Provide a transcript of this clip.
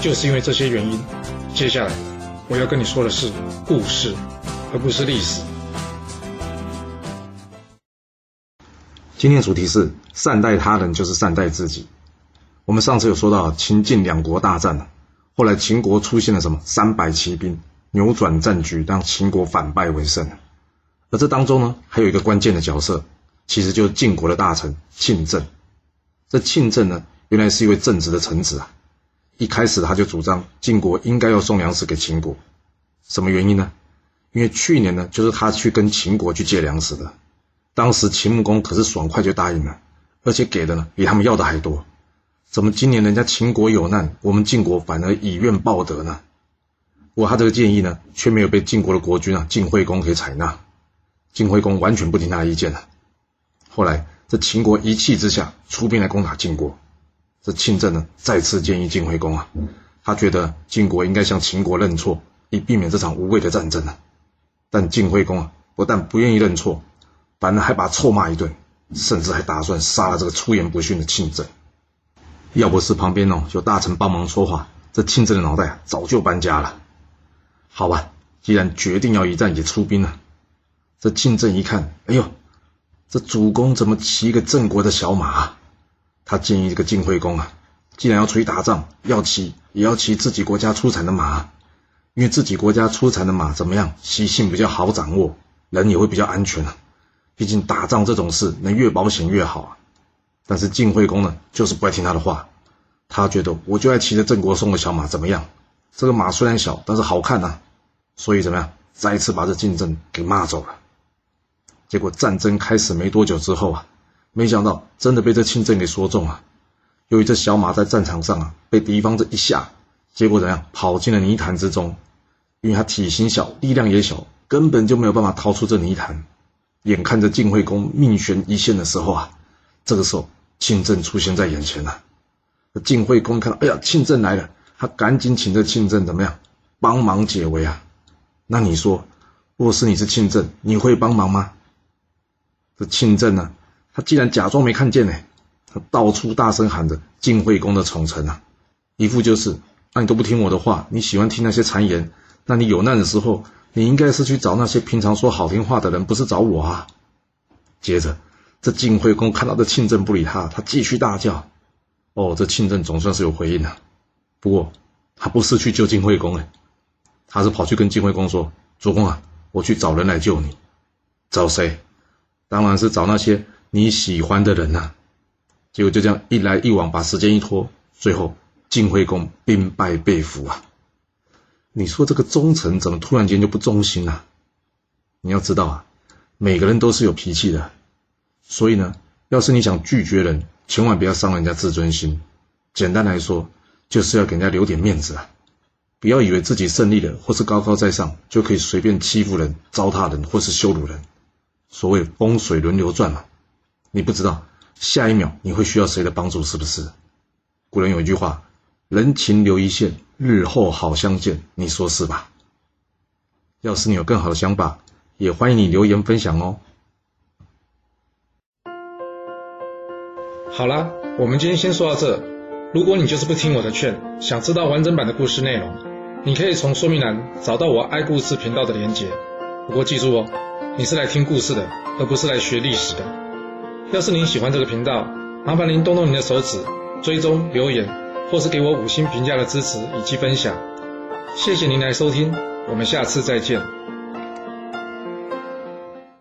就是因为这些原因，接下来我要跟你说的是故事，而不是历史。今天主题是善待他人就是善待自己。我们上次有说到秦晋两国大战后来秦国出现了什么三百骑兵，扭转战局，让秦国反败为胜。而这当中呢，还有一个关键的角色，其实就是晋国的大臣庆政。这庆政呢，原来是一位正直的臣子啊。一开始他就主张晋国应该要送粮食给秦国，什么原因呢？因为去年呢，就是他去跟秦国去借粮食的，当时秦穆公可是爽快就答应了，而且给的呢比他们要的还多。怎么今年人家秦国有难，我们晋国反而以怨报德呢？不过他这个建议呢，却没有被晋国的国君啊晋惠公给采纳，晋惠公完全不听他的意见了。后来这秦国一气之下出兵来攻打晋国。这庆政呢，再次建议晋惠公啊，他觉得晋国应该向秦国认错，以避免这场无谓的战争啊。但晋惠公啊，不但不愿意认错，反而还把他臭骂一顿，甚至还打算杀了这个出言不逊的庆政。要不是旁边哦有大臣帮忙说话，这庆政的脑袋啊早就搬家了。好吧，既然决定要一战，也出兵了。这庆政一看，哎呦，这主公怎么骑个郑国的小马？他建议这个晋惠公啊，既然要出去打仗，要骑也要骑自己国家出产的马，因为自己国家出产的马怎么样，习性比较好掌握，人也会比较安全啊。毕竟打仗这种事，能越保险越好啊。但是晋惠公呢，就是不爱听他的话，他觉得我就爱骑着郑国送的小马怎么样？这个马虽然小，但是好看呐。所以怎么样，再一次把这晋政给骂走了。结果战争开始没多久之后啊。没想到真的被这庆政给说中了。由于这小马在战场上啊，被敌方这一下，结果怎样跑进了泥潭之中？因为他体型小，力量也小，根本就没有办法逃出这泥潭。眼看着晋惠公命悬一线的时候啊，这个时候庆政出现在眼前了。晋惠公看到，哎呀，庆政来了，他赶紧请这庆政怎么样帮忙解围啊？那你说，若是你是庆政，你会帮忙吗？这庆政呢？他既然假装没看见呢，他到处大声喊着晋惠公的宠臣啊，一副就是，那你都不听我的话，你喜欢听那些谗言，那你有难的时候，你应该是去找那些平常说好听话的人，不是找我啊。接着，这晋惠公看到这庆政不理他，他继续大叫，哦，这庆政总算是有回应了，不过他不是去救晋惠公哎，他是跑去跟晋惠公说，主公啊，我去找人来救你，找谁？当然是找那些。你喜欢的人呐，结果就这样一来一往，把时间一拖，最后晋惠公兵败被俘啊！你说这个忠臣怎么突然间就不忠心了？你要知道啊，每个人都是有脾气的，所以呢，要是你想拒绝人，千万不要伤人家自尊心。简单来说，就是要给人家留点面子啊！不要以为自己胜利了或是高高在上，就可以随便欺负人、糟蹋人或是羞辱人。所谓风水轮流转嘛。你不知道下一秒你会需要谁的帮助，是不是？古人有一句话：“人情留一线，日后好相见。”你说是吧？要是你有更好的想法，也欢迎你留言分享哦。好啦，我们今天先说到这。如果你就是不听我的劝，想知道完整版的故事内容，你可以从说明栏找到我爱故事频道的连结。不过记住哦，你是来听故事的，而不是来学历史的。要是您喜欢这个频道，麻烦您动动您的手指，追踪、留言，或是给我五星评价的支持以及分享。谢谢您来收听，我们下次再见。